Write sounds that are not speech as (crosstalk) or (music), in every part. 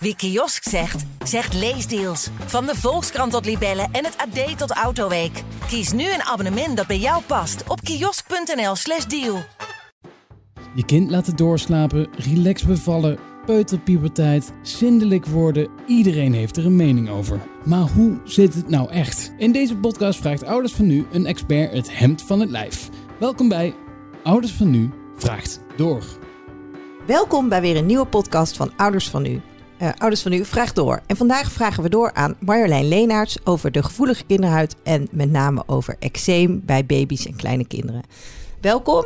Wie kiosk zegt, zegt leesdeals. Van de Volkskrant tot Libellen en het AD tot Autoweek. Kies nu een abonnement dat bij jou past op kiosk.nl/slash deal. Je kind laten doorslapen, relax bevallen, peuterpuberteit, zindelijk worden. Iedereen heeft er een mening over. Maar hoe zit het nou echt? In deze podcast vraagt Ouders van Nu een expert het hemd van het lijf. Welkom bij Ouders van Nu vraagt door. Welkom bij weer een nieuwe podcast van Ouders van Nu. Uh, Ouders van Nu vraagt door. En vandaag vragen we door aan Marjolein Leenaerts over de gevoelige kinderhuid en met name over eczeem bij baby's en kleine kinderen. Welkom.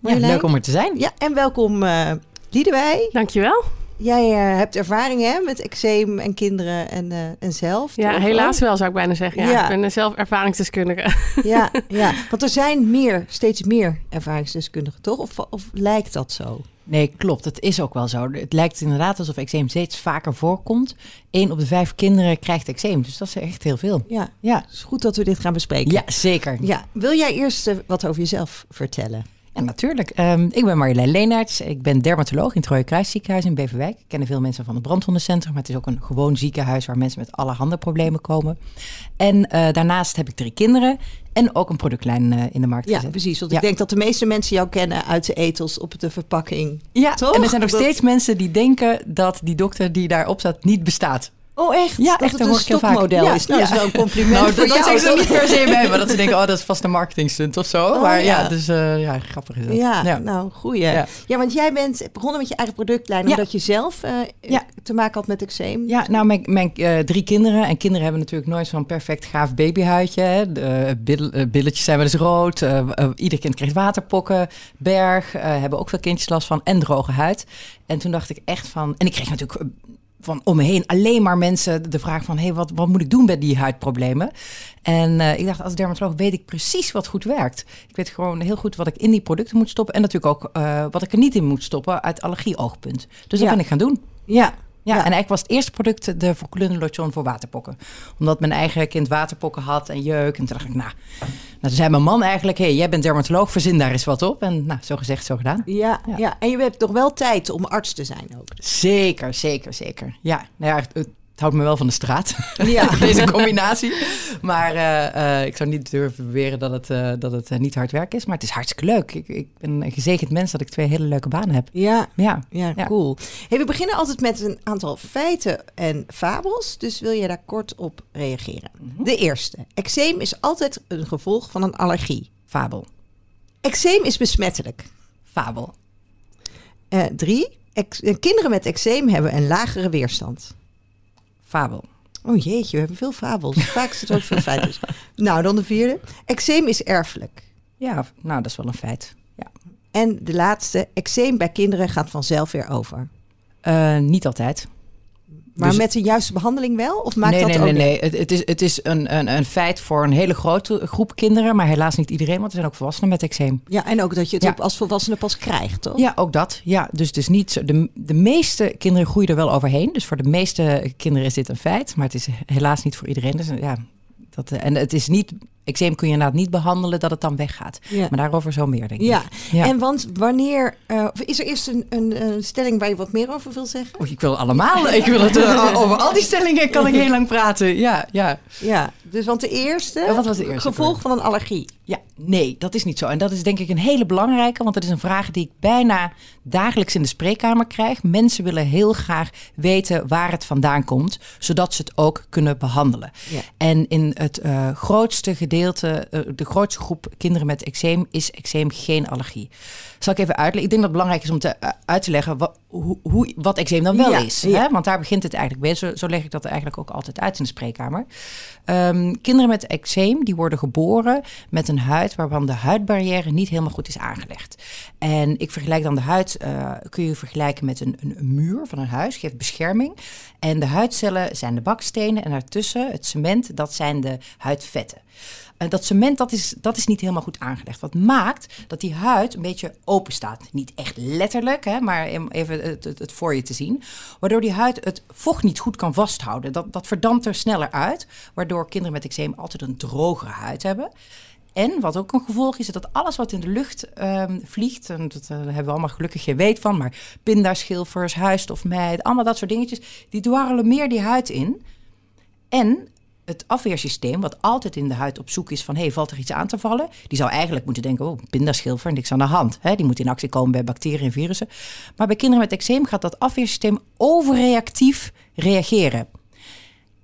Ja, leuk om er te zijn. Ja, en welkom uh, Liedewij. Dankjewel. Jij uh, hebt ervaring hè, met eczeem en kinderen en, uh, en zelf. Ja, toch? helaas wel zou ik bijna zeggen. Ja, ja. Ik ben zelf ervaringsdeskundige. Ja, ja, (laughs) want er zijn meer, steeds meer ervaringsdeskundigen, toch? Of, of lijkt dat zo? Nee, klopt. Het is ook wel zo. Het lijkt inderdaad alsof eczeem steeds vaker voorkomt. Eén op de vijf kinderen krijgt eczeem. Dus dat is echt heel veel. Ja, ja. het is goed dat we dit gaan bespreken. Ja, zeker. Ja. Wil jij eerst uh, wat over jezelf vertellen? Ja, natuurlijk. Um, ik ben Marjolein Leenaerts. Ik ben dermatoloog in het Rode Kruisziekenhuis in Beverwijk. Ik ken veel mensen van het brandwondencentrum, maar het is ook een gewoon ziekenhuis waar mensen met allerhande problemen komen. En uh, daarnaast heb ik drie kinderen en ook een productlijn uh, in de markt ja, gezet. precies. Want ja. ik denk dat de meeste mensen jou kennen uit de etels op de verpakking. Ja, toch? en er zijn nog dat... steeds mensen die denken dat die dokter die daarop staat niet bestaat. Oh, echt? Ja, dat echt het een stokmodel ja, is. Nou, ja. dat is wel een compliment nou, dat jou. zeggen ze niet per se bij, maar dat (laughs) ze denken, oh, dat is vast een marketingstunt of zo. Oh, maar ja, dus uh, ja, grappig is dat. Ja, nou, goeie. Ja. Want jij bent begonnen met je eigen productlijn omdat je zelf uh, Ja. te maken had met eczeem. Ja, nou, mijn, mijn uh, drie kinderen. En kinderen hebben natuurlijk nooit zo'n perfect gaaf babyhuidje. Hè. De bil, billetjes zijn wel eens rood. ieder kind krijgt waterpokken. Berg. hebben ook veel kindjes last van. En droge huid. En toen dacht ik echt van... En ik kreeg natuurlijk van om me heen alleen maar mensen de vraag van... hey, wat, wat moet ik doen bij die huidproblemen? En uh, ik dacht, als dermatoloog weet ik precies wat goed werkt. Ik weet gewoon heel goed wat ik in die producten moet stoppen... en natuurlijk ook uh, wat ik er niet in moet stoppen uit allergieoogpunt. Dus dat Ja. ben ik gaan doen. Ja. Ja, en eigenlijk was het eerste product de Verkoelende Lotion voor waterpokken. Omdat mijn eigen kind waterpokken had en jeuk. En toen dacht ik, nou, nou toen zei mijn man eigenlijk... hé, hey, jij bent dermatoloog, verzin daar eens wat op. En nou, zo gezegd, zo gedaan. Ja, ja. Ja. en je hebt toch wel tijd om arts te zijn ook. Zeker, zeker, zeker. Ja, nou ja, het, houdt me wel van de straat. Ja. (laughs) Deze combinatie. Maar uh, uh, ik zou niet durven beweren dat het, uh, dat het niet hard werk is. Maar het is hartstikke leuk. Ik, ik ben een gezegend mens dat ik twee hele leuke banen heb. Ja, Ja, ja, Ja. cool. Hey, we beginnen altijd met een aantal feiten en fabels. Dus wil je daar kort op reageren? De eerste. Eczeem is altijd een gevolg van een allergie. fabel. Eczeem is besmettelijk. Fabel. Eh, drie. Ex- eh, kinderen met eczeem hebben een lagere weerstand. Fabel. Oh jeetje, we hebben veel fabels. (laughs) Vaak zit er ook veel feiten. Nou, dan de vierde. Eczeem is erfelijk. Ja, nou, dat is wel een feit. Ja. En de laatste. Eczeem bij kinderen gaat vanzelf weer over. Uh, niet altijd. Maar Dus- met de juiste behandeling wel? Of maakt nee, dat nee, ook nee, niet? nee. Het, het is, het is een, een, een feit voor een hele grote groep kinderen, maar helaas niet iedereen, want er zijn ook volwassenen met eczeem. Ja, en ook dat je het Ja. als volwassene pas krijgt, toch? Ja, ook dat. Ja, dus het is niet zo. De, de meeste kinderen groeien er wel overheen. Dus voor de meeste kinderen is dit een feit, maar het is helaas niet voor iedereen. Dus ja, dat, eh, en het is niet. Eczeem kun je inderdaad niet behandelen dat het dan weggaat. Ja. Maar daarover zo meer, denk Ja. ik. Ja. En want wanneer... eh, is er eerst een, een, een stelling waar je wat meer over wil zeggen? Oh, ik wil allemaal. Ik wil het eh, over al die stellingen kan ik heel lang praten. Ja, ja. Ja, dus want de eerste... Ja, wat was de eerste? Gevolg van een allergie. Ja, nee, dat is niet zo. En dat is denk ik een hele belangrijke, want dat is een vraag die ik bijna dagelijks in de spreekkamer krijg. Mensen willen heel graag weten waar het vandaan komt, zodat ze het ook kunnen behandelen. Ja. En in het eh, grootste gedeelte, eh, de grootste groep kinderen met eczeem, is eczeem geen allergie. Zal ik even uitleggen? Ik denk dat het belangrijk is om te, eh, uit te leggen wat, hoe, hoe, wat eczeem dan wel Ja, is. ja. Hè? Want daar begint het eigenlijk bij. Zo, zo leg ik dat eigenlijk ook altijd uit in de spreekkamer. Ehm, kinderen met eczeem die worden geboren met een huid waarvan de huidbarrière niet helemaal goed is aangelegd. En ik vergelijk dan de huid, eh, kun je vergelijken met een, een, een muur van een huis, geeft bescherming. En de huidcellen zijn de bakstenen en daartussen het cement, dat zijn de huidvetten. En dat cement, dat is, dat is niet helemaal goed aangelegd. Wat maakt dat die huid een beetje open staat. Niet echt letterlijk, hè, maar even het, het, voor je te zien. Waardoor die huid het vocht niet goed kan vasthouden. Dat, dat verdampt er sneller uit. Waardoor kinderen met eczeem altijd een drogere huid hebben. En wat ook een gevolg is, is dat alles wat in de lucht ehm, vliegt, en dat uh, hebben we allemaal gelukkig geen weet van, maar pindaschilfers, huisstofmijt, allemaal dat soort dingetjes, die dwarrelen meer die huid in. En het afweersysteem, wat altijd in de huid op zoek is van... hey, valt er iets aan te vallen? Die zou eigenlijk moeten denken, oh, pindaschilfer, niks aan de hand. Die moet in actie komen bij bacteriën en virussen. Maar bij kinderen met eczeem gaat dat afweersysteem overreactief reageren.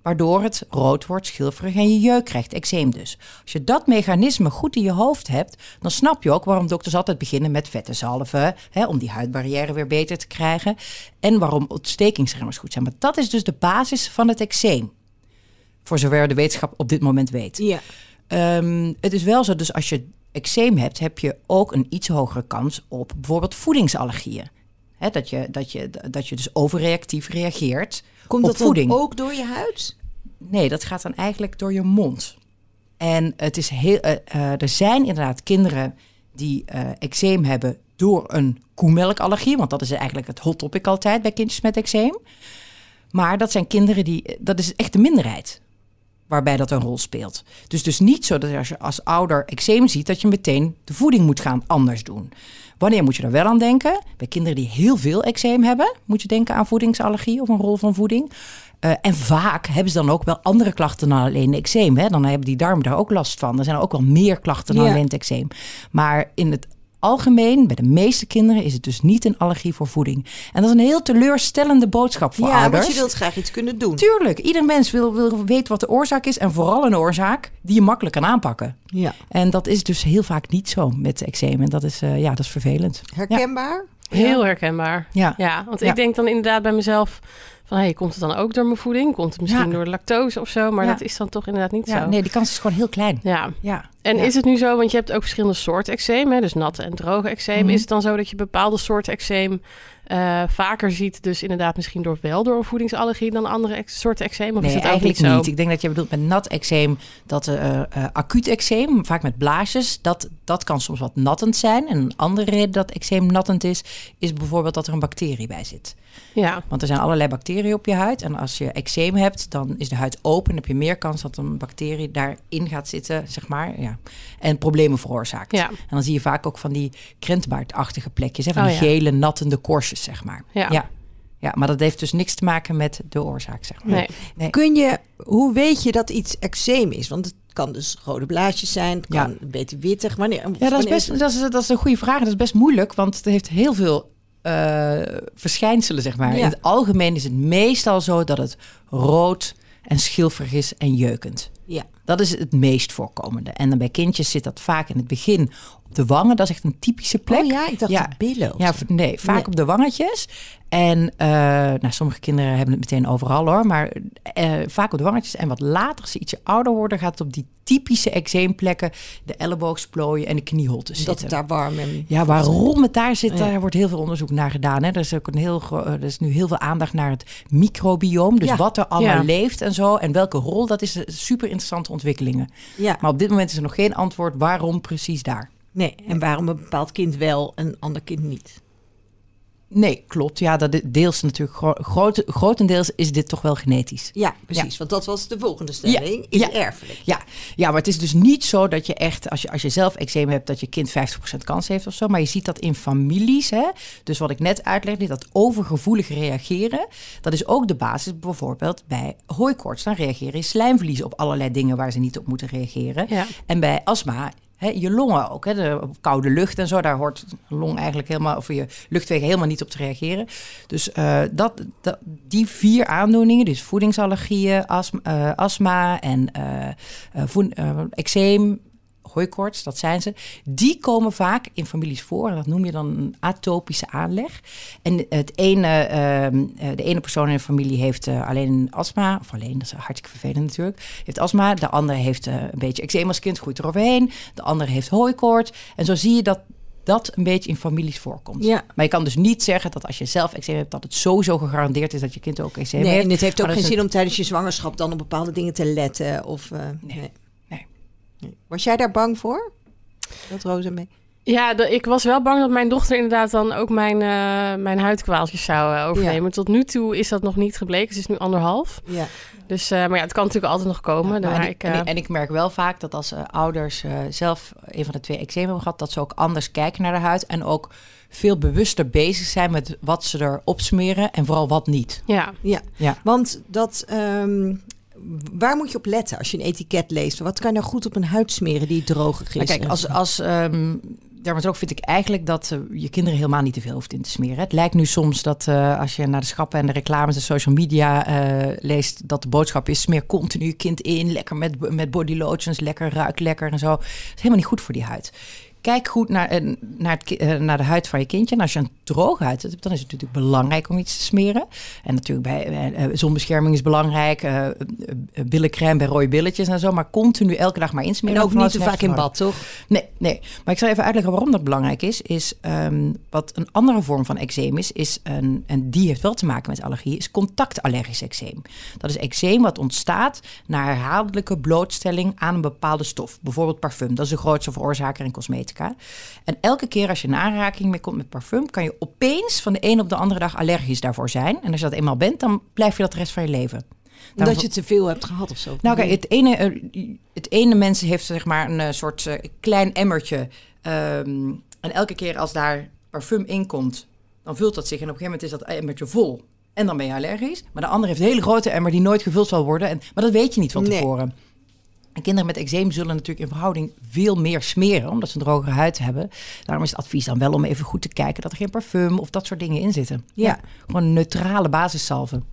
Waardoor het rood wordt, schilferig en je jeuk krijgt, eczeem dus. Als je dat mechanisme goed in je hoofd hebt, dan snap je ook waarom dokters altijd beginnen met vette zalven, hè, om die huidbarrière weer beter te krijgen. En waarom ontstekingsremmers goed zijn. Maar dat is dus de basis van het eczeem. Voor zover de wetenschap op dit moment weet. Ja. Ehm, het is wel zo, dus als je eczeem hebt, heb je ook een iets hogere kans op bijvoorbeeld voedingsallergieën. He, dat, je, dat, je, dat je dus overreactief reageert Komt op dat voeding. ook door je huid? Nee, dat gaat dan eigenlijk door je mond. En het is heel, uh, uh, er zijn inderdaad kinderen die uh, eczeem hebben door een koemelkallergie. Want dat is eigenlijk het hot topic altijd bij kindjes met eczeem. Maar dat zijn kinderen die, dat is echt de minderheid waarbij dat een rol speelt. Dus dus niet zo dat als je als ouder eczeem ziet, dat je meteen de voeding moet gaan anders doen. Wanneer moet je er wel aan denken? Bij kinderen die heel veel eczeem hebben, moet je denken aan voedingsallergie of een rol van voeding. Uh, en vaak hebben ze dan ook wel andere klachten dan alleen eczeem. Hè? Dan hebben die darmen daar ook last van. Er zijn ook wel meer klachten dan Ja. alleen eczeem. Maar in het algemeen, bij de meeste kinderen, is het dus niet een allergie voor voeding. En dat is een heel teleurstellende boodschap voor ja, ouders. want je wilt graag iets kunnen doen. Tuurlijk, ieder mens wil, wil weten wat de oorzaak is. En vooral een oorzaak die je makkelijk kan aanpakken. Ja. En dat is dus heel vaak niet zo met eczeem. En dat is, eh, ja, dat is vervelend. Herkenbaar? Heel herkenbaar. Ja. Ja, want Ja. ik denk dan inderdaad bij mezelf van... Hey, komt het dan ook door mijn voeding? Komt het misschien Ja. door lactose of zo? Maar Ja. dat is dan toch inderdaad niet Ja, zo. nee, die kans is gewoon heel klein. Ja, Ja. en is het nu zo, want je hebt ook verschillende soorten eczeem, hè, dus natte en droge eczeem. Mhm. Is het dan zo dat je bepaalde soorten eczeem eh, vaker ziet, dus inderdaad misschien door wel door een voedingsallergie dan andere soorten eczeem? Of Nee, is ook eigenlijk niet zo? niet. Ik denk dat je bedoelt met nat eczeem, dat eh eh, acuut eczeem, vaak met blaasjes, dat, dat kan soms wat nattend zijn. En een andere reden dat eczeem nattend is, is bijvoorbeeld dat er een bacterie bij zit. Ja, Want er zijn allerlei bacteriën op je huid. En als je eczeem hebt, dan is de huid open. Dan heb je meer kans dat een bacterie daarin gaat zitten, zeg maar. Ja. En problemen veroorzaakt. Ja. En dan zie je vaak ook van die krentbaardachtige plekjes. Hè, van Oh, die ja. gele, nattende korstjes, zeg maar. Ja. ja. Ja, maar dat heeft dus niks te maken met de oorzaak, zeg maar. nee. Kun je, hoe weet je dat iets eczeem is? Want het kan dus rode blaasjes zijn, het Ja. kan een beetje wittig. Wanneer, Ja, dat is, best, dat, is, dat is een goede vraag. Dat is best moeilijk, want het heeft heel veel eh, verschijnselen, zeg maar. Ja. In het algemeen is het meestal zo dat het rood en schilferig is en jeukend. Ja. Dat is het meest voorkomende. En dan bij kindjes zit dat vaak in het begin op de wangen. Dat is echt een typische plek. Oh ja, ik dacht Ja. de billen. Ja, nee, vaak Nee. op de wangetjes. En eh, nou, sommige kinderen hebben het meteen overal hoor. Maar eh, vaak op de wangetjes. En wat later, als ze ietsje ouder worden, gaat het op die typische eczeemplekken, de elleboogsplooien en de knieholtes dat zitten. het daar warm en... Ja, waarom het daar zit, Ja. daar wordt heel veel onderzoek naar gedaan. Hè. Er, is ook een heel, eh, er is nu heel veel aandacht naar het microbioom. Dus Ja. wat er allemaal Ja. leeft en zo. En welke rol, dat is super interessante ontwikkelingen. Ja, Maar op dit moment is er nog geen antwoord waarom precies daar. Nee. En waarom een bepaald kind wel en een ander kind niet? Nee, klopt. Ja, dat deels natuurlijk gro- groot, grotendeels is dit toch wel genetisch. Ja, precies. Want dat was de volgende stelling. Is Ja. erfelijk. Ja, ja, maar het is dus niet zo dat je echt, als je, als je zelf eczeem hebt, dat je kind 50% kans heeft of zo. Maar je ziet dat in families. Hè? Dus wat ik net uitlegde, dat overgevoelig reageren. Dat is ook de basis bijvoorbeeld bij hooikoorts. Dan reageren je slijmvlies op allerlei dingen waar ze niet op moeten reageren. Ja. En bij astma. Je longen ook, hè, de koude lucht en zo, daar hoort long eigenlijk helemaal, of je luchtwegen helemaal niet op te reageren. Dus eh, dat, die vier aandoeningen, dus voedingsallergieën, astma, eh, en eh, eczeem, hooikoorts, dat zijn ze. Die komen vaak in families voor. En dat noem je dan een atopische aanleg. En het ene, ehm, eh, de ene persoon in de familie heeft eh, alleen astma. Of alleen, dat is hartstikke vervelend natuurlijk. Heeft astma. De andere heeft eh, een beetje eczeem als kind, groeit eroverheen. De andere heeft hooikoorts. En zo zie je dat dat een beetje in families voorkomt. Ja. Maar je kan dus niet zeggen dat als je zelf eczeem hebt... dat het sowieso gegarandeerd is dat je kind ook eczeem Nee, heeft. en het heeft ook Maar geen zin om tijdens je zwangerschap dan op bepaalde dingen te letten. Of, nee. nee. Was jij daar bang voor? Dat Rosa mee? Ja, de- ik was wel bang dat mijn dochter inderdaad dan ook mijn, eh, mijn huidkwaaltjes zou eh, overnemen. Tot nu toe is dat nog niet gebleken. Ze is nu anderhalf. Ja. Dus, eh, maar ja, het kan natuurlijk altijd nog komen. Ja, en, ik, en, eh, ik- en ik merk wel vaak dat als ouders eh, zelf een van de twee eczeem hebben gehad, dat ze ook anders kijken naar de huid en ook veel bewuster bezig zijn met wat ze erop smeren en vooral wat niet. ja. Ja. Ja. want dat, ehm, waar moet je op letten als je een etiket leest? Wat kan je nou goed op een huid smeren die droog is? Maar kijk, als, als ehm dermatoloog vind ik eigenlijk dat eh, je kinderen helemaal niet te veel hoeft in te smeren. Het lijkt nu soms dat eh, als je naar de schappen en de reclames en social media eh, leest, dat de boodschap is: smeer continu kind in, lekker met, met body lotions, lekker ruik lekker en zo. Dat is helemaal niet goed voor die huid. Kijk goed naar, eh, naar, het, eh, naar de huid van je kindje. En als je een droge huid hebt, dan is het natuurlijk belangrijk om iets te smeren. En natuurlijk bij eh, zonbescherming is belangrijk. eh, billencrème bij rode billetjes en zo. Maar continu elke dag maar insmeren. en ook niet te vaak in bad, toch? Nee, nee. Maar ik zal even uitleggen waarom dat belangrijk is. Is ehm, wat een andere vorm van eczeem is, is een, en die heeft wel te maken met allergie, is contactallergisch eczeem. Dat is eczeem wat ontstaat na herhaaldelijke blootstelling aan een bepaalde stof. Bijvoorbeeld parfum. Dat is de grootste veroorzaker in cosmetica. En elke keer als je in aanraking mee komt met parfum, kan je opeens van de een op de andere dag allergisch daarvoor zijn. En als je dat eenmaal bent, dan blijf je dat de rest van je leven. Omdat Daarom- je te veel hebt gehad of zo. nou, kijk, het ene, eh, het ene mens heeft zeg maar een eh, soort eh, klein emmertje. ehm, en elke keer als daar parfum in komt, dan vult dat zich. En op een gegeven moment is dat emmertje vol. En dan ben je allergisch. Maar de andere heeft een hele grote emmer die nooit gevuld zal worden. En, maar dat weet je niet van tevoren. En kinderen met eczeem zullen natuurlijk in verhouding veel meer smeren, omdat ze een drogere huid hebben. Daarom is het advies dan wel om even goed te kijken dat er geen parfum of dat soort dingen in zitten. Ja. gewoon een neutrale basissalven.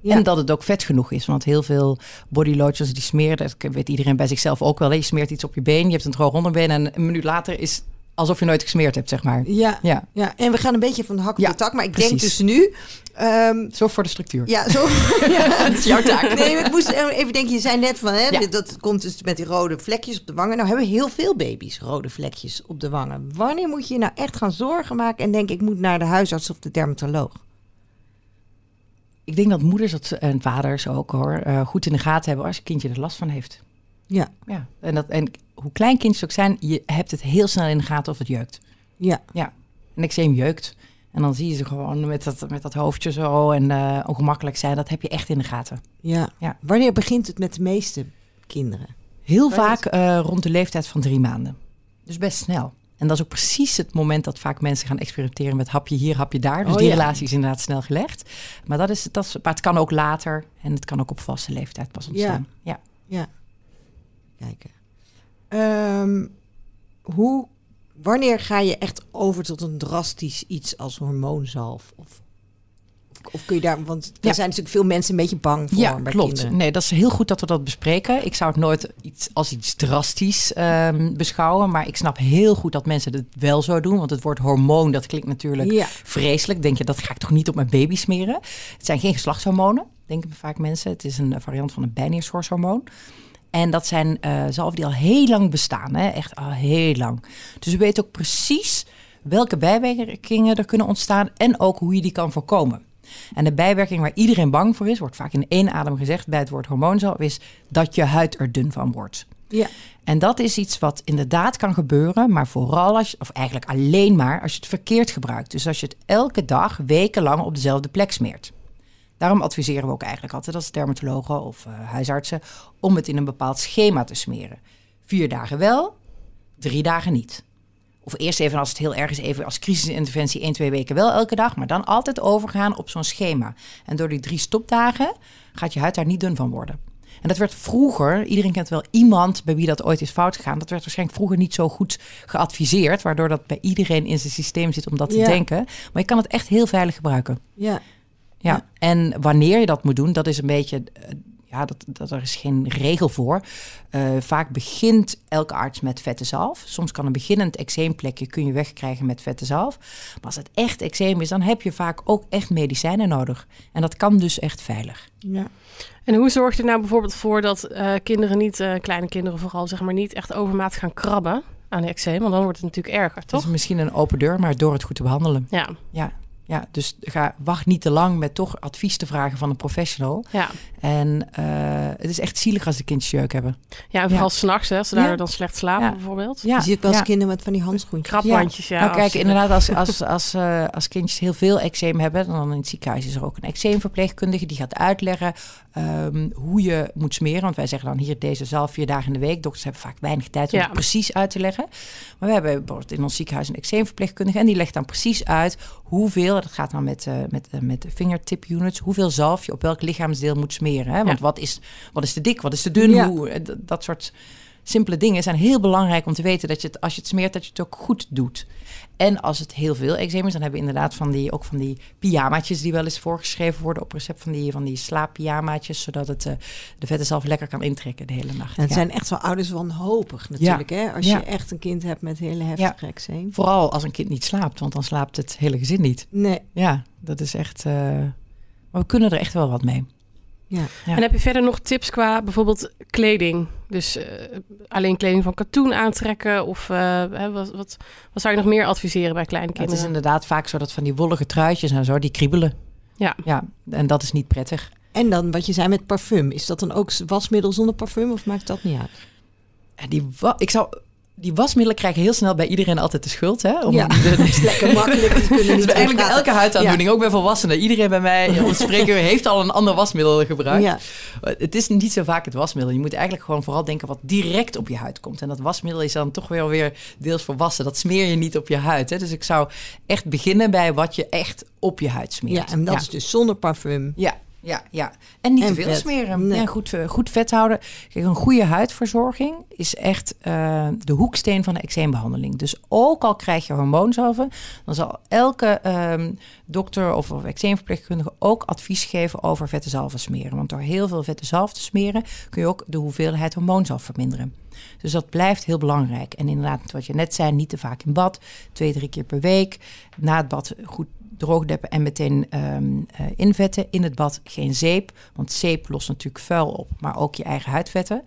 Ja. En dat het ook vet genoeg is. Want heel veel body lotions die smeren, dat weet iedereen bij zichzelf ook wel. Je smeert iets op je been, je hebt een droog onderbeen en een minuut later is alsof je nooit gesmeerd hebt, zeg maar. Ja, Ja, ja, en we gaan een beetje van de hak op Ja, de tak. Maar ik denk dus nu... ehm, zorg voor de structuur. ja, zo... (laughs) ja, dat is jouw taak. Nee, ik moest even denken, je zei net van, hè, Ja. dat komt dus met die rode vlekjes op de wangen. Nou hebben heel veel baby's rode vlekjes op de wangen. Wanneer moet je je nou echt gaan zorgen maken en denken, ik moet naar de huisarts of de dermatoloog? Ik denk dat moeders dat en vaders ook hoor, eh, goed in de gaten hebben als je kindje er last van heeft. Ja, Ja. En, dat, en hoe klein kindjes ook zijn, je hebt het heel snel in de gaten of het jeukt. ja, Ja, een eczeem jeukt. En dan zie je ze gewoon met dat, met dat hoofdje zo en eh, ongemakkelijk zijn. Dat heb je echt in de gaten. ja, Ja. Wanneer begint het met de meeste kinderen? Heel vaak eh, rond de leeftijd van drie maanden. Dus best snel. En dat is ook precies het moment dat vaak mensen gaan experimenteren met hapje hier, hapje daar. Dus Oh, die ja. relatie is inderdaad snel gelegd. Maar, dat is, dat is, maar het kan ook later en het kan ook op vaste leeftijd pas ontstaan. Ja. Ja, kijken. Ehm, hoe, wanneer ga je echt over tot een drastisch iets als hormoonzalf? Of, of, of kun je daar, want er Ja. zijn natuurlijk veel mensen een beetje bang voor Ja, bij klopt. kinderen. Nee, dat is heel goed dat we dat bespreken. Ik zou het nooit iets, als iets drastisch ehm, beschouwen. Maar ik snap heel goed dat mensen het wel zo doen. Want het woord hormoon, dat klinkt natuurlijk Ja. vreselijk. Denk je, dat ga ik toch niet op mijn baby smeren? Het zijn geen geslachtshormonen, denken vaak mensen. Het is een variant van een bijnierschorshormoon. En dat zijn eh zalven die al heel lang bestaan. Hè? Echt al heel lang. Dus we weten ook precies welke bijwerkingen er kunnen ontstaan. En ook hoe je die kan voorkomen. En de bijwerking waar iedereen bang voor is, wordt vaak in één adem gezegd bij het woord hormoonzalf, is dat je huid er dun van wordt. Ja. En dat is iets wat inderdaad kan gebeuren, maar vooral als je, of eigenlijk alleen maar als je het verkeerd gebruikt. Dus als je het elke dag, wekenlang op dezelfde plek smeert. Daarom adviseren we ook eigenlijk altijd als dermatologen of eh, huisartsen om het in een bepaald schema te smeren. Vier dagen wel, drie dagen niet. Of eerst even als het heel erg is, even als crisisinterventie één, twee weken wel elke dag. Maar dan altijd overgaan op zo'n schema. En door die drie stopdagen gaat je huid daar niet dun van worden. En dat werd vroeger, iedereen kent wel iemand bij wie dat ooit is fout gegaan. Dat werd waarschijnlijk vroeger niet zo goed geadviseerd. Waardoor dat bij iedereen in zijn systeem zit om dat te Ja. denken. Maar je kan het echt heel veilig gebruiken. Ja. Ja. Ja. En wanneer je dat moet doen, dat is een beetje. eh, Ja, dat, dat, er is geen regel voor. Eh, vaak begint elke arts met vette zalf. Soms kan een beginnend eczeemplekje kun je wegkrijgen met vette zalf. Maar als het echt eczeem is, dan heb je vaak ook echt medicijnen nodig. En dat kan dus echt veilig. ja. En hoe zorg je er nou bijvoorbeeld voor dat eh, kinderen niet, eh, kleine kinderen vooral, zeg maar, niet echt overmaat gaan krabben aan eczeem? Want dan wordt het natuurlijk erger, Dat toch? is misschien een open deur, maar door het goed te behandelen. Ja. Ja. Ja, dus ga, wacht niet te lang met toch advies te vragen van een professional. Ja, En eh, het is echt zielig als de kindjes jeuk hebben. ja en vooral Ja. s'nachts, hè, als ze Ja. daardoor dan slecht slapen Ja. bijvoorbeeld. Ja, je ziet ook wel eens ja. kinderen met van die handschoentjes. Krabwandjes, ja. nou, kijk, inderdaad, als, (laughs) als, als, eh, als kindjes heel veel eczeem hebben, dan in het ziekenhuis is er ook een eczeemverpleegkundige die gaat uitleggen ehm, hoe je moet smeren. Want wij zeggen dan hier deze zalf vier dagen in de week. Dokters hebben vaak weinig tijd om Ja. het precies uit te leggen. Maar we hebben bijvoorbeeld in ons ziekenhuis een eczeemverpleegkundige en die legt dan precies uit hoeveel, dat gaat dan met, eh, met, eh, met de fingertip units, hoeveel zalf je op welk lichaamsdeel moet smeren. Hè? Want Ja. wat, is, wat is te dik, wat is te dun, Ja. hoe, eh, dat soort simpele dingen zijn heel belangrijk om te weten dat je het, als je het smeert, dat je het ook goed doet. En als het heel veel eczeem is, dan hebben we inderdaad van die, ook van die pyjamaatjes die wel eens voorgeschreven worden op recept van die, van die slaappyjamaatjes, zodat het eh, de vette zelf lekker kan intrekken de hele nacht. En het Ja. zijn echt wel ouders wanhopig natuurlijk. Hè? Als Ja. je echt een kind hebt met hele heftige eczeem. Vooral als een kind niet slaapt, want dan slaapt het hele gezin niet. Nee, Ja, dat is echt. eh, maar we kunnen er echt wel wat mee. Ja. Ja. En heb je verder nog tips qua bijvoorbeeld kleding? Dus eh, alleen kleding van katoen aantrekken? Of eh, hè, wat, wat, wat zou je nog meer adviseren bij kleine Het is kinderen? inderdaad vaak zo dat van die wollige truitjes en zo, die kriebelen. Ja. Ja, en dat is niet prettig. En dan wat je zei met parfum. Is dat dan ook wasmiddel zonder parfum of maakt dat niet uit? En die, wa- ik zou, die wasmiddelen krijgen heel snel bij iedereen altijd de schuld. Hè? Om Ja, (laughs) de, dat is lekker makkelijk. Die kunnen Dus niet eigenlijk bij elke huidaandoening, ook bij volwassenen. Iedereen bij mij (laughs) ons spreekuur heeft al een ander wasmiddel gebruikt. Ja. Het is niet zo vaak het wasmiddel. Je moet eigenlijk gewoon vooral denken wat direct op je huid komt. En dat wasmiddel is dan toch weer weer deels voor wassen. Dat smeer je niet op je huid. Hè? Dus ik zou echt beginnen bij wat je echt op je huid smeert. ja, en dat is dus zonder parfum. Ja, ja, ja. En niet En te veel vet. smeren. Nee. Ja, goed, eh, goed vet houden. Kijk, een goede huidverzorging is echt eh, de hoeksteen van de eczeembehandeling. Dus ook al krijg je hormoonzalven, dan zal elke ehm, dokter of, of eczeemverpleegkundige ook advies geven over vette zalven smeren. Want door heel veel vette zalf te smeren kun je ook de hoeveelheid hormoonzalf verminderen. Dus dat blijft heel belangrijk. En inderdaad, wat je net zei, niet te vaak in bad. Twee, drie keer per week. Na het bad goed droogdeppen en meteen ehm, eh, invetten. In het bad geen zeep, want zeep lost natuurlijk vuil op. Maar ook je eigen huidvetten.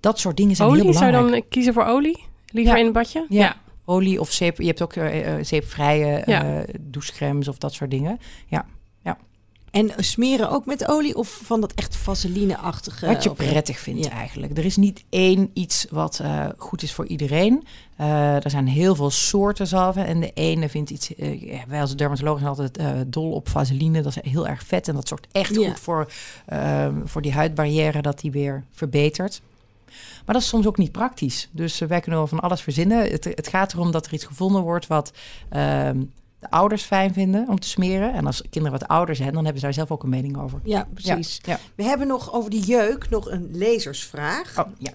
Dat soort dingen zijn heel Olie? Zou belangrijk. je dan kiezen voor olie? Liever Ja. in een badje? Ja. Olie of zeep. Je hebt ook eh, eh, zeepvrije Ja. douchecremes of dat soort dingen. Ja, En smeren ook met olie of van dat echt vaseline-achtige? Wat je prettig vindt ja. eigenlijk. Er is niet één iets wat eh, goed is voor iedereen. Eh, er zijn heel veel soorten zalven. En de ene vindt iets... eh, wij als dermatologen zijn altijd dol op vaseline. Dat is heel erg vet. En dat zorgt echt Ja. goed voor, eh, voor die huidbarrière dat die weer verbetert. Maar dat is soms ook niet praktisch. Dus wij kunnen wel van alles verzinnen. Het, het gaat erom dat er iets gevonden wordt wat ehm, de ouders fijn vinden om te smeren. En als kinderen wat ouder zijn, dan hebben ze daar zelf ook een mening over. Ja, precies. Ja. We hebben nog over die jeuk nog een lezersvraag. Oh, ja.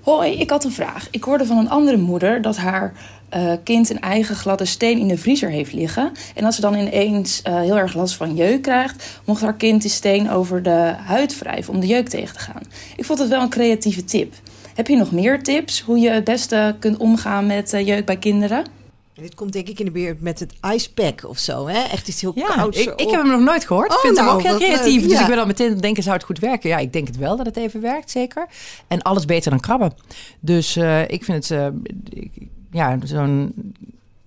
Hoi, ik had een vraag. Ik hoorde van een andere moeder dat haar eh, kind een eigen gladde steen in de vriezer heeft liggen. En als ze dan ineens eh, heel erg last van jeuk krijgt, mocht haar kind die steen over de huid wrijven om de jeuk tegen te gaan. Ik vond het wel een creatieve tip. Heb je nog meer tips hoe je het beste kunt omgaan met eh, jeuk bij kinderen? En dit komt denk ik in de buurt met het icepack of zo. Hè? Echt iets heel Ja, kouds ik, ik heb hem nog nooit gehoord. Oh, ik vind nou, hem ook heel wat leuk. creatief. Dus Ja. ik ben al meteen denken, zou het goed werken? Ja, ik denk het wel dat het even werkt, zeker. En alles beter dan krabben. Dus eh, ik vind het, eh, ik- ja, zo'n...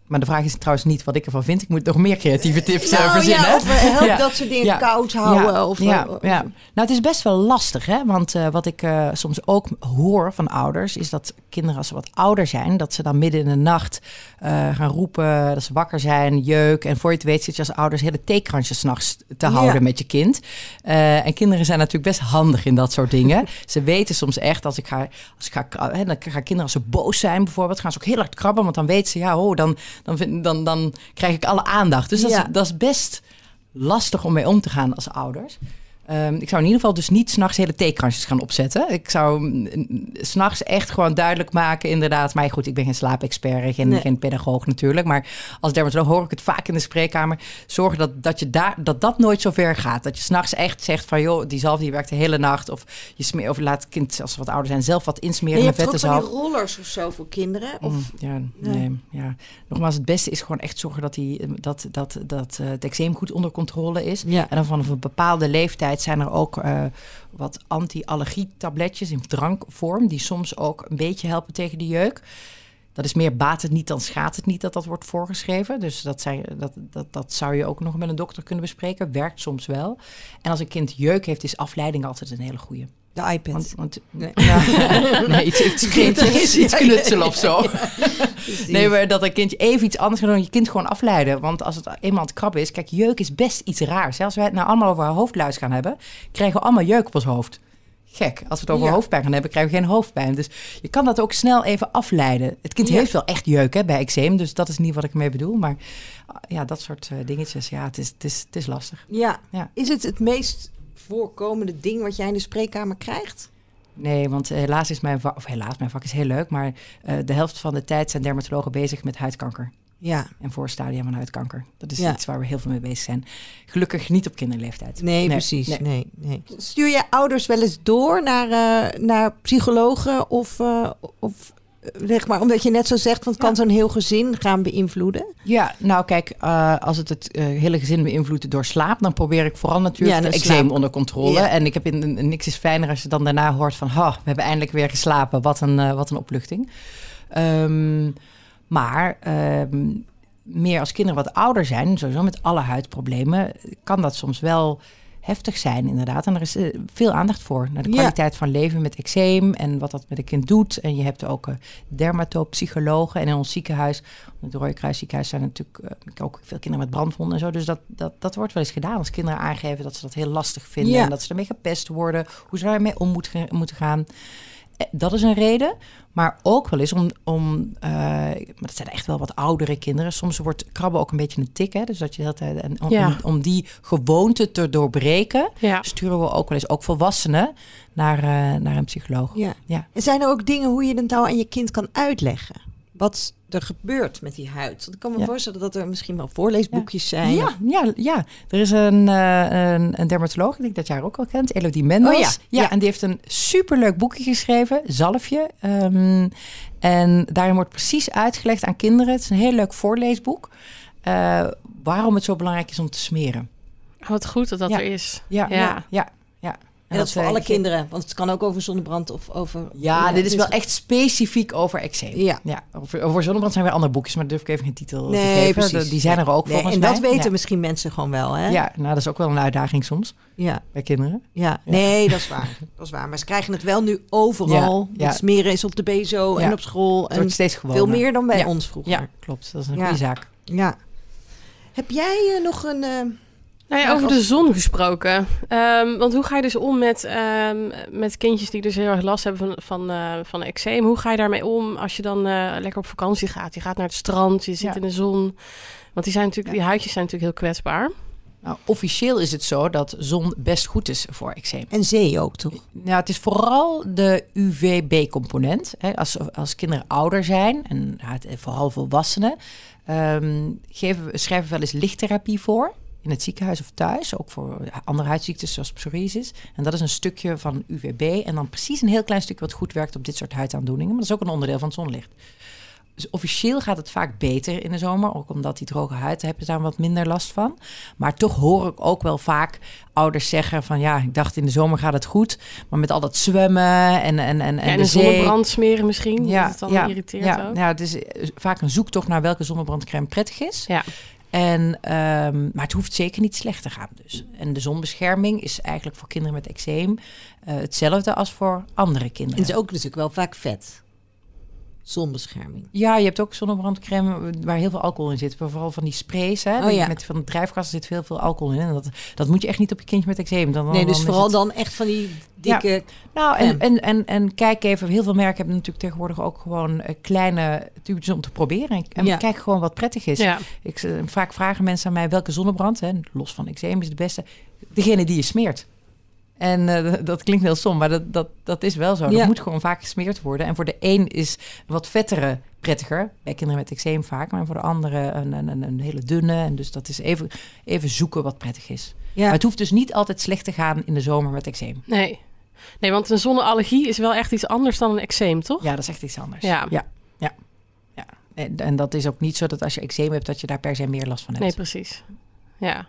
Maar de vraag is trouwens niet wat ik ervan vind. Ik moet nog meer creatieve tips eh, Nou, verzinnen. ja, of eh, (laughs) help Ja. dat soort dingen Ja. koud houden. Ja, of, ja, eh, ja. Nou, het is best wel lastig, hè? Want eh, wat ik eh, soms ook hoor van ouders, is dat kinderen als ze wat ouder zijn, dat ze dan midden in de nacht eh, gaan roepen, dat ze wakker zijn, jeuk. En voor je het weet zit je als ouders hele theekransjes s'nachts te houden met je kind. Eh, en kinderen zijn natuurlijk best handig in dat soort dingen. (laughs) ze weten soms echt, als ik ga, als ik ga, hè, dan gaan kinderen als ze boos zijn bijvoorbeeld, gaan ze ook heel hard krabben, want dan weten ze, ja, oh, dan, dan, vind, dan, dan krijg ik alle aandacht. Dus dat, Ja. is, dat is best lastig om mee om te gaan als ouders. Ehm, ik zou in ieder geval dus niet s'nachts hele theekransjes gaan opzetten. Ik zou mm, s'nachts echt gewoon duidelijk maken, inderdaad. Maar goed, ik ben geen slaapexpert, geen, Nee. geen pedagoog natuurlijk. Maar als dermatoloog hoor ik het vaak in de spreekkamer. Zorg dat, dat, je daar, dat dat nooit zo ver gaat. Dat je s'nachts echt zegt van, joh, die zalf die werkt de hele nacht. Of je smeer, of laat het kind, als ze wat ouder zijn, zelf wat En insmeren je met hebt vette ook van zalf. die rollers of zo voor kinderen? Of, Mm, ja, Nee. nee. ja. Nogmaals, het beste is gewoon echt zorgen dat, die, dat, dat, dat eh, het eczeem goed onder controle is. Ja. En dan vanaf een bepaalde leeftijd zijn er ook eh, wat anti-allergietabletjes in drankvorm, die soms ook een beetje helpen tegen de jeuk. Dat is meer baat het niet dan schaadt het niet dat dat wordt voorgeschreven. Dus dat, zijn, dat, dat, dat zou je ook nog met een dokter kunnen bespreken. Werkt soms wel. En als een kind jeuk heeft, is afleiding altijd een hele goede. De iPad. Want, want, Nee. (laughs) ja, nee, (laughs) iets, iets, knutselen of zo. Nee, maar dat een kindje even iets anders gaat doen, je kind gewoon afleiden. Want als het eenmaal aan het krabben is, kijk, jeuk is best iets raars. hè. Als wij het nou allemaal over hoofdluis gaan hebben, krijgen we allemaal jeuk op ons hoofd. Gek. Als we het over Ja. hoofdpijn gaan hebben, krijgen we geen hoofdpijn. Dus je kan dat ook snel even afleiden. Het kind Ja. heeft wel echt jeuk hè, bij eczeem, dus dat is niet wat ik ermee bedoel. Maar ja, dat soort eh, dingetjes, ja, het is, het, is, het is lastig. Ja. Ja. Is het het meest voorkomende ding wat jij in de spreekkamer krijgt? Nee, want helaas is mijn vak, of helaas, mijn vak is heel leuk, maar eh, de helft van de tijd zijn dermatologen bezig met huidkanker. Ja. en voorstadia van huidkanker. Dat is Ja. iets waar we heel veel mee bezig zijn. Gelukkig niet op kinderleeftijd. Nee, precies. nee. Nee. Nee, Stuur je ouders wel eens door naar, eh, naar psychologen of, eh, of eh, zeg maar, omdat je net zo zegt, want het kan Ja. zo'n heel gezin gaan beïnvloeden. Ja, nou kijk, eh, als het het eh, hele gezin beïnvloedt door slaap, dan probeer ik vooral natuurlijk Ja, eczeem slaap. onder controle. Ja. En ik heb in, in- niks is fijner als je dan daarna hoort van, ha, we hebben eindelijk weer geslapen. Wat een, eh, wat een opluchting. Ehm, maar ehm, meer als kinderen wat ouder zijn, sowieso met alle huidproblemen, kan dat soms wel heftig zijn, inderdaad. En er is eh, veel aandacht voor. Naar de Ja. kwaliteit van leven met eczeem en wat dat met een kind doet. En je hebt ook eh, dermatopsychologen. En in ons ziekenhuis, het Rode Kruis ziekenhuis, zijn natuurlijk eh, ook veel kinderen met brandwonden en zo. Dus dat, dat, dat wordt wel eens gedaan als kinderen aangeven dat ze dat heel lastig vinden. Ja. En dat ze ermee gepest worden, hoe ze daarmee om moeten, moeten gaan. Eh, Dat is een reden, maar ook wel eens om, om eh, maar dat zijn echt wel wat oudere kinderen. Soms wordt krabben ook een beetje een tik, hè? dus dat je dat eh, en om, Ja. om, om die gewoonte te doorbreken, Ja. sturen we ook wel eens, ook volwassenen, naar, eh, naar een psycholoog. Ja. Ja. En zijn er ook dingen hoe je het nou aan je kind kan uitleggen? Wat er gebeurt met die huid? Want ik kan me Ja. voorstellen dat er misschien wel voorleesboekjes zijn. Ja, of- ja, ja, er is een, eh, een, een dermatoloog, die ik dat jaar ook al kent, Elodie Mendels. Oh ja, ja. en die heeft een superleuk boekje geschreven, Zalfje. Ehm, en daarin wordt precies uitgelegd aan kinderen, het is een heel leuk voorleesboek, eh, waarom het zo belangrijk is om te smeren. Wat goed dat dat Ja. er is. Ja, ja. ja. En dat is voor alle kinderen, want het kan ook over zonnebrand of over... Ja, dit is dus- wel echt specifiek over eczeem. Ja. ja over, over zonnebrand zijn weer andere boekjes, maar durf ik even geen titel te Nee, geven. precies. Die zijn er ook Nee, volgens en mij. dat weten ja. misschien mensen gewoon wel, hè? Ja, nou dat is ook wel een uitdaging soms ja. bij kinderen. Ja, nee, dat is waar. (laughs) Dat is waar. Maar ze krijgen het wel nu overal. Het smeren is op de BSO en op school. Het En wordt steeds gewoner. veel meer dan bij ons vroeger. Ja, klopt. Dat is een goede zaak. Ja. Heb jij eh, nog een... eh, Nou ja, over de zon gesproken. Ehm, want hoe ga je dus om met, ehm, met kindjes die dus heel erg last hebben van, van, eh, van eczeem? Hoe ga je daarmee om als je dan eh, lekker op vakantie gaat? Je gaat naar het strand, je zit Ja. in de zon. Want die, zijn natuurlijk, Ja. die huidjes zijn natuurlijk heel kwetsbaar. Nou, officieel is het zo dat zon best goed is voor eczeem. en zee ook, toch? Nou, het is vooral de UVB-component. Hè. Als, als kinderen ouder zijn, en ja, het- vooral volwassenen, ehm, geven we, schrijven we wel eens lichttherapie voor. In het ziekenhuis of thuis, ook voor andere huidziektes zoals psoriasis. En dat is een stukje van UVB. En dan precies een heel klein stukje wat goed werkt op dit soort huidaandoeningen. Maar dat is ook een onderdeel van het zonlicht. Dus officieel gaat het vaak beter in de zomer. Ook omdat die droge huid, daar heb je daar wat minder last van. Maar toch hoor ik ook wel vaak ouders zeggen van... ja, ik dacht in de zomer gaat het goed. Maar met al dat zwemmen en, en, en, en Ja, en de zonnebrand smeren misschien. dat het dan irriteert ja, ook. ja, het is eh, vaak een zoektocht naar welke zonnebrandcrème prettig is. Ja. En, ehm, maar het hoeft zeker niet slecht te gaan dus. En de zonbescherming is eigenlijk voor kinderen met eczeem... eh, hetzelfde als voor andere En kinderen. het is ook natuurlijk wel vaak vet. Zonbescherming. Ja, je hebt ook zonnebrandcrème waar heel veel alcohol in zit. Vooral van die sprays. Hè? Oh, ja. Met van de drijfgassen zit veel, veel alcohol in. En dat, dat moet je echt niet op je kindje met eczeem. Dan, Nee, dus dan vooral het- dan echt van die dikke... Nou, en, en, en, en kijk even. Heel veel merken hebben natuurlijk tegenwoordig ook gewoon eh, kleine tubetjes om te proberen. En, en Ja. kijk gewoon wat prettig is. Ja. Ik, eh, vaak vragen mensen aan mij welke zonnebrand, hè, los van eczeem, is de beste. Degene die je smeert. En eh, dat klinkt heel som, maar dat, dat, dat is wel zo. Ja. Dat moet gewoon vaak gesmeerd worden. En voor de een is wat vettere prettiger. Bij kinderen met eczeem vaak. Maar voor de andere een, een, een, een hele dunne. En dus dat is even, even zoeken wat prettig is. Ja. Maar het hoeft dus niet altijd slecht te gaan in de zomer met eczeem. Nee. nee, want een zonneallergie is wel echt iets anders dan een eczeem, toch? Ja, dat is echt iets anders. Ja. ja, ja. ja. En, en dat is ook niet zo dat als je eczeem hebt... dat je daar per se meer last van hebt. Nee, precies. Ja.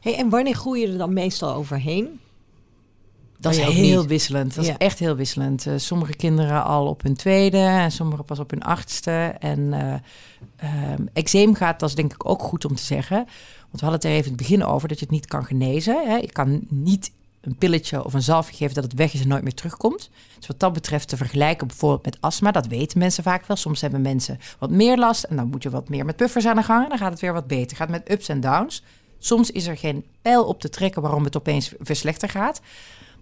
Hey, en wanneer groei je er dan meestal overheen? Dat is heel niet. wisselend. Dat Ja. is echt heel wisselend. Eh, sommige kinderen al op hun tweede en sommige pas op hun achtste. En eh ehm, eczeem gaat, dat is denk ik ook goed om te zeggen. Want we hadden het er even in het begin over dat je het niet kan genezen. Hè. Je kan niet een pilletje of een zalfje geven dat het weg is en nooit meer terugkomt. Dus wat dat betreft te vergelijken bijvoorbeeld met astma, dat weten mensen vaak wel. Soms hebben mensen wat meer last en dan moet je wat meer met puffers aan de gang en dan gaat het weer wat beter. Gaat met ups en downs. Soms is er geen pijl op te trekken waarom het opeens weer slechter gaat.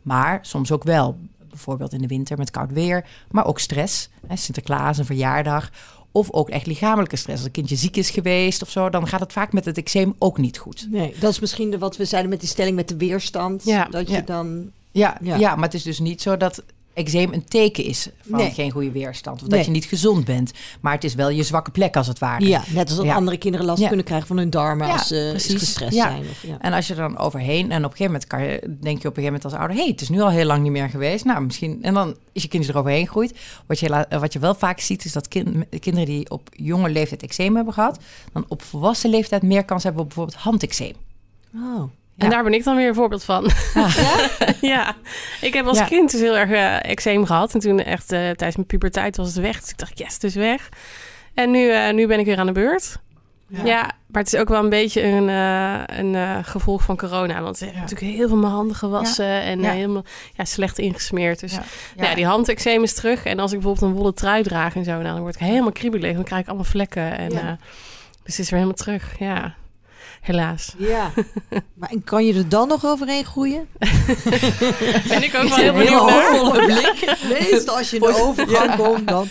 Maar soms ook wel. Bijvoorbeeld in de winter met koud weer. Maar ook stress. Hè, Sinterklaas, een verjaardag. Of ook echt lichamelijke stress. Als een kindje ziek is geweest of zo, dan gaat het vaak met het eczeem ook niet goed. Nee, dat is misschien de, wat we zeiden met die stelling met de weerstand. Ja. Dat je Ja. dan... Ja, Ja. ja. maar het is dus niet zo dat eczeem een teken is van Nee. geen goede weerstand. Of Nee. dat je niet gezond bent. Maar het is wel je zwakke plek als het ware. Ja, net als dat Ja. andere kinderen last Ja. kunnen krijgen van hun darmen Ja, als ze precies. gestrest zijn. Of, ja. En als je er dan overheen en op een gegeven moment kan je, denk je op een gegeven moment als ouder, hé, hey, het is nu al heel lang niet meer geweest. Nou, misschien en dan is je kindje eroverheen groeit. Wat je, wat je wel vaak ziet is dat kind, kinderen die op jonge leeftijd eczeem hebben gehad, dan op volwassen leeftijd meer kans hebben op bijvoorbeeld handeczeem. Oh. En Ja. daar ben ik dan weer een voorbeeld van. (laughs) Ja, ik heb als Ja. kind dus heel erg eh, eczeem gehad. En toen echt eh, tijdens mijn puberteit was het weg. Dus ik dacht, yes, het is weg. En nu, eh, nu ben ik weer aan de beurt. Ja. maar het is ook wel een beetje een, eh, een eh, gevolg van corona. Want ik heb Ja. natuurlijk heel veel mijn handen gewassen en Ja. helemaal ja, slecht ingesmeerd. Dus Ja. ja. ja, die handeczeem is terug. En als ik bijvoorbeeld een wollen trui draag en zo, nou, dan word ik helemaal kriebelig. Dan krijg ik allemaal vlekken. En, Ja. eh, dus het is weer helemaal terug. Ja, helaas. Ja. (laughs) maar en kan je er dan nog overheen groeien? (laughs) Ben ik ook wel heel benieuwd naar. (laughs) blik. Meestal als je in de overgang komt, dan...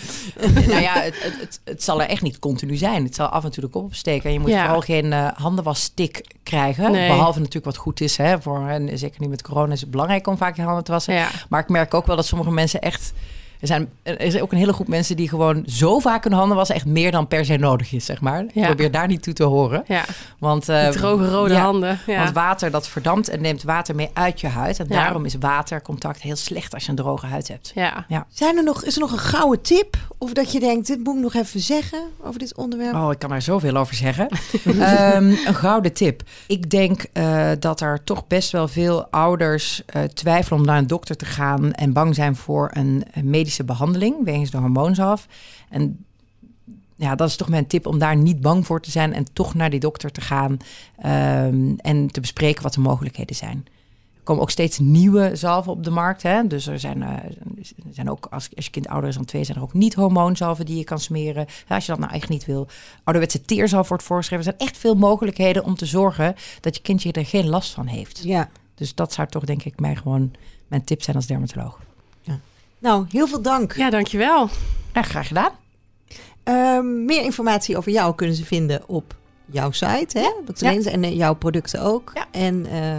nou ja, het, het, het, het zal er echt niet continu zijn. Het zal af en toe de kop opsteken. En je moet Ja. vooral geen eh handenwasstick krijgen. Nee. Behalve natuurlijk wat goed is. Hè, voor, en zeker nu met corona is het belangrijk om vaak je handen te wassen. Ja. Maar ik merk ook wel dat sommige mensen echt... Er, zijn, er is ook een hele groep mensen die gewoon zo vaak hun handen wassen... echt meer dan per se nodig is, zeg maar. Ja. probeer daar niet toe te horen. Ja, Want, eh, die droge rode ja, handen. Ja. Want water dat verdampt en neemt water mee uit je huid. En Ja. daarom is watercontact heel slecht als je een droge huid hebt. ja. Zijn er nog, is er nog een gouden tip? Of dat je denkt, dit moet ik nog even zeggen over dit onderwerp? Oh, ik kan er zoveel over zeggen. (laughs) Ehm, een gouden tip. Ik denk eh, dat er toch best wel veel ouders eh, twijfelen om naar een dokter te gaan en bang zijn voor een, een medische behandeling wegens de hormoonzalf. En ja, dat is toch mijn tip om daar niet bang voor te zijn en toch naar die dokter te gaan ehm, en te bespreken wat de mogelijkheden zijn. Er komen ook steeds nieuwe zalven op de markt. Hè? Dus er zijn, eh, zijn ook, als, als je kind ouder is dan twee, zijn er ook niet-hormoonzalven die je kan smeren. Ja, als je dat nou echt niet wil. Ouderwetse teerzalf wordt voorgeschreven. Er zijn echt veel mogelijkheden om te zorgen dat je kindje er geen last van heeft. Ja. Dus dat zou toch denk ik mij gewoon mijn tip zijn als dermatoloog. Nou, heel veel dank. ja, dankjewel. Ja, graag gedaan. Ehm, meer informatie over jou kunnen ze vinden op jouw site, hè? Dr. Ja. En eh, jouw producten ook. Ja. En, eh,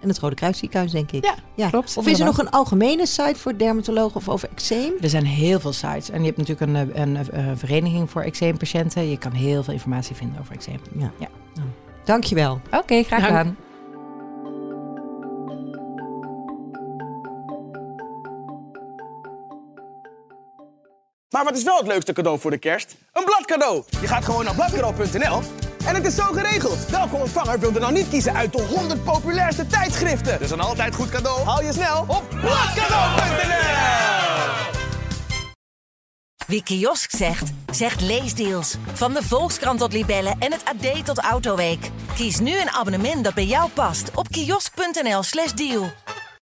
en het Rode Kruisziekenhuis, denk ik. Ja, klopt. Of is er nog een algemene site voor dermatologen of over eczeem? Er zijn heel veel sites. En je hebt natuurlijk een, eh, een, eh, vereniging voor eczeempatiënten. Je kan heel veel informatie vinden over eczeem. Ja. Ja. Nou, dankjewel. Oké, graag Dank. gedaan. Maar wat is wel het leukste cadeau voor de kerst? Een bladcadeau. Je gaat gewoon naar bladcadeau.nl en het is zo geregeld. Welke ontvanger wil er nou niet kiezen uit de 100 populairste tijdschriften? Dus een altijd goed cadeau haal je snel op bladcadeau.nl. Wie kiosk zegt, zegt leesdeals. Van de Volkskrant tot Libellen en het AD tot Autoweek. Kies nu een abonnement dat bij jou past op kiosk.nl/slash deal.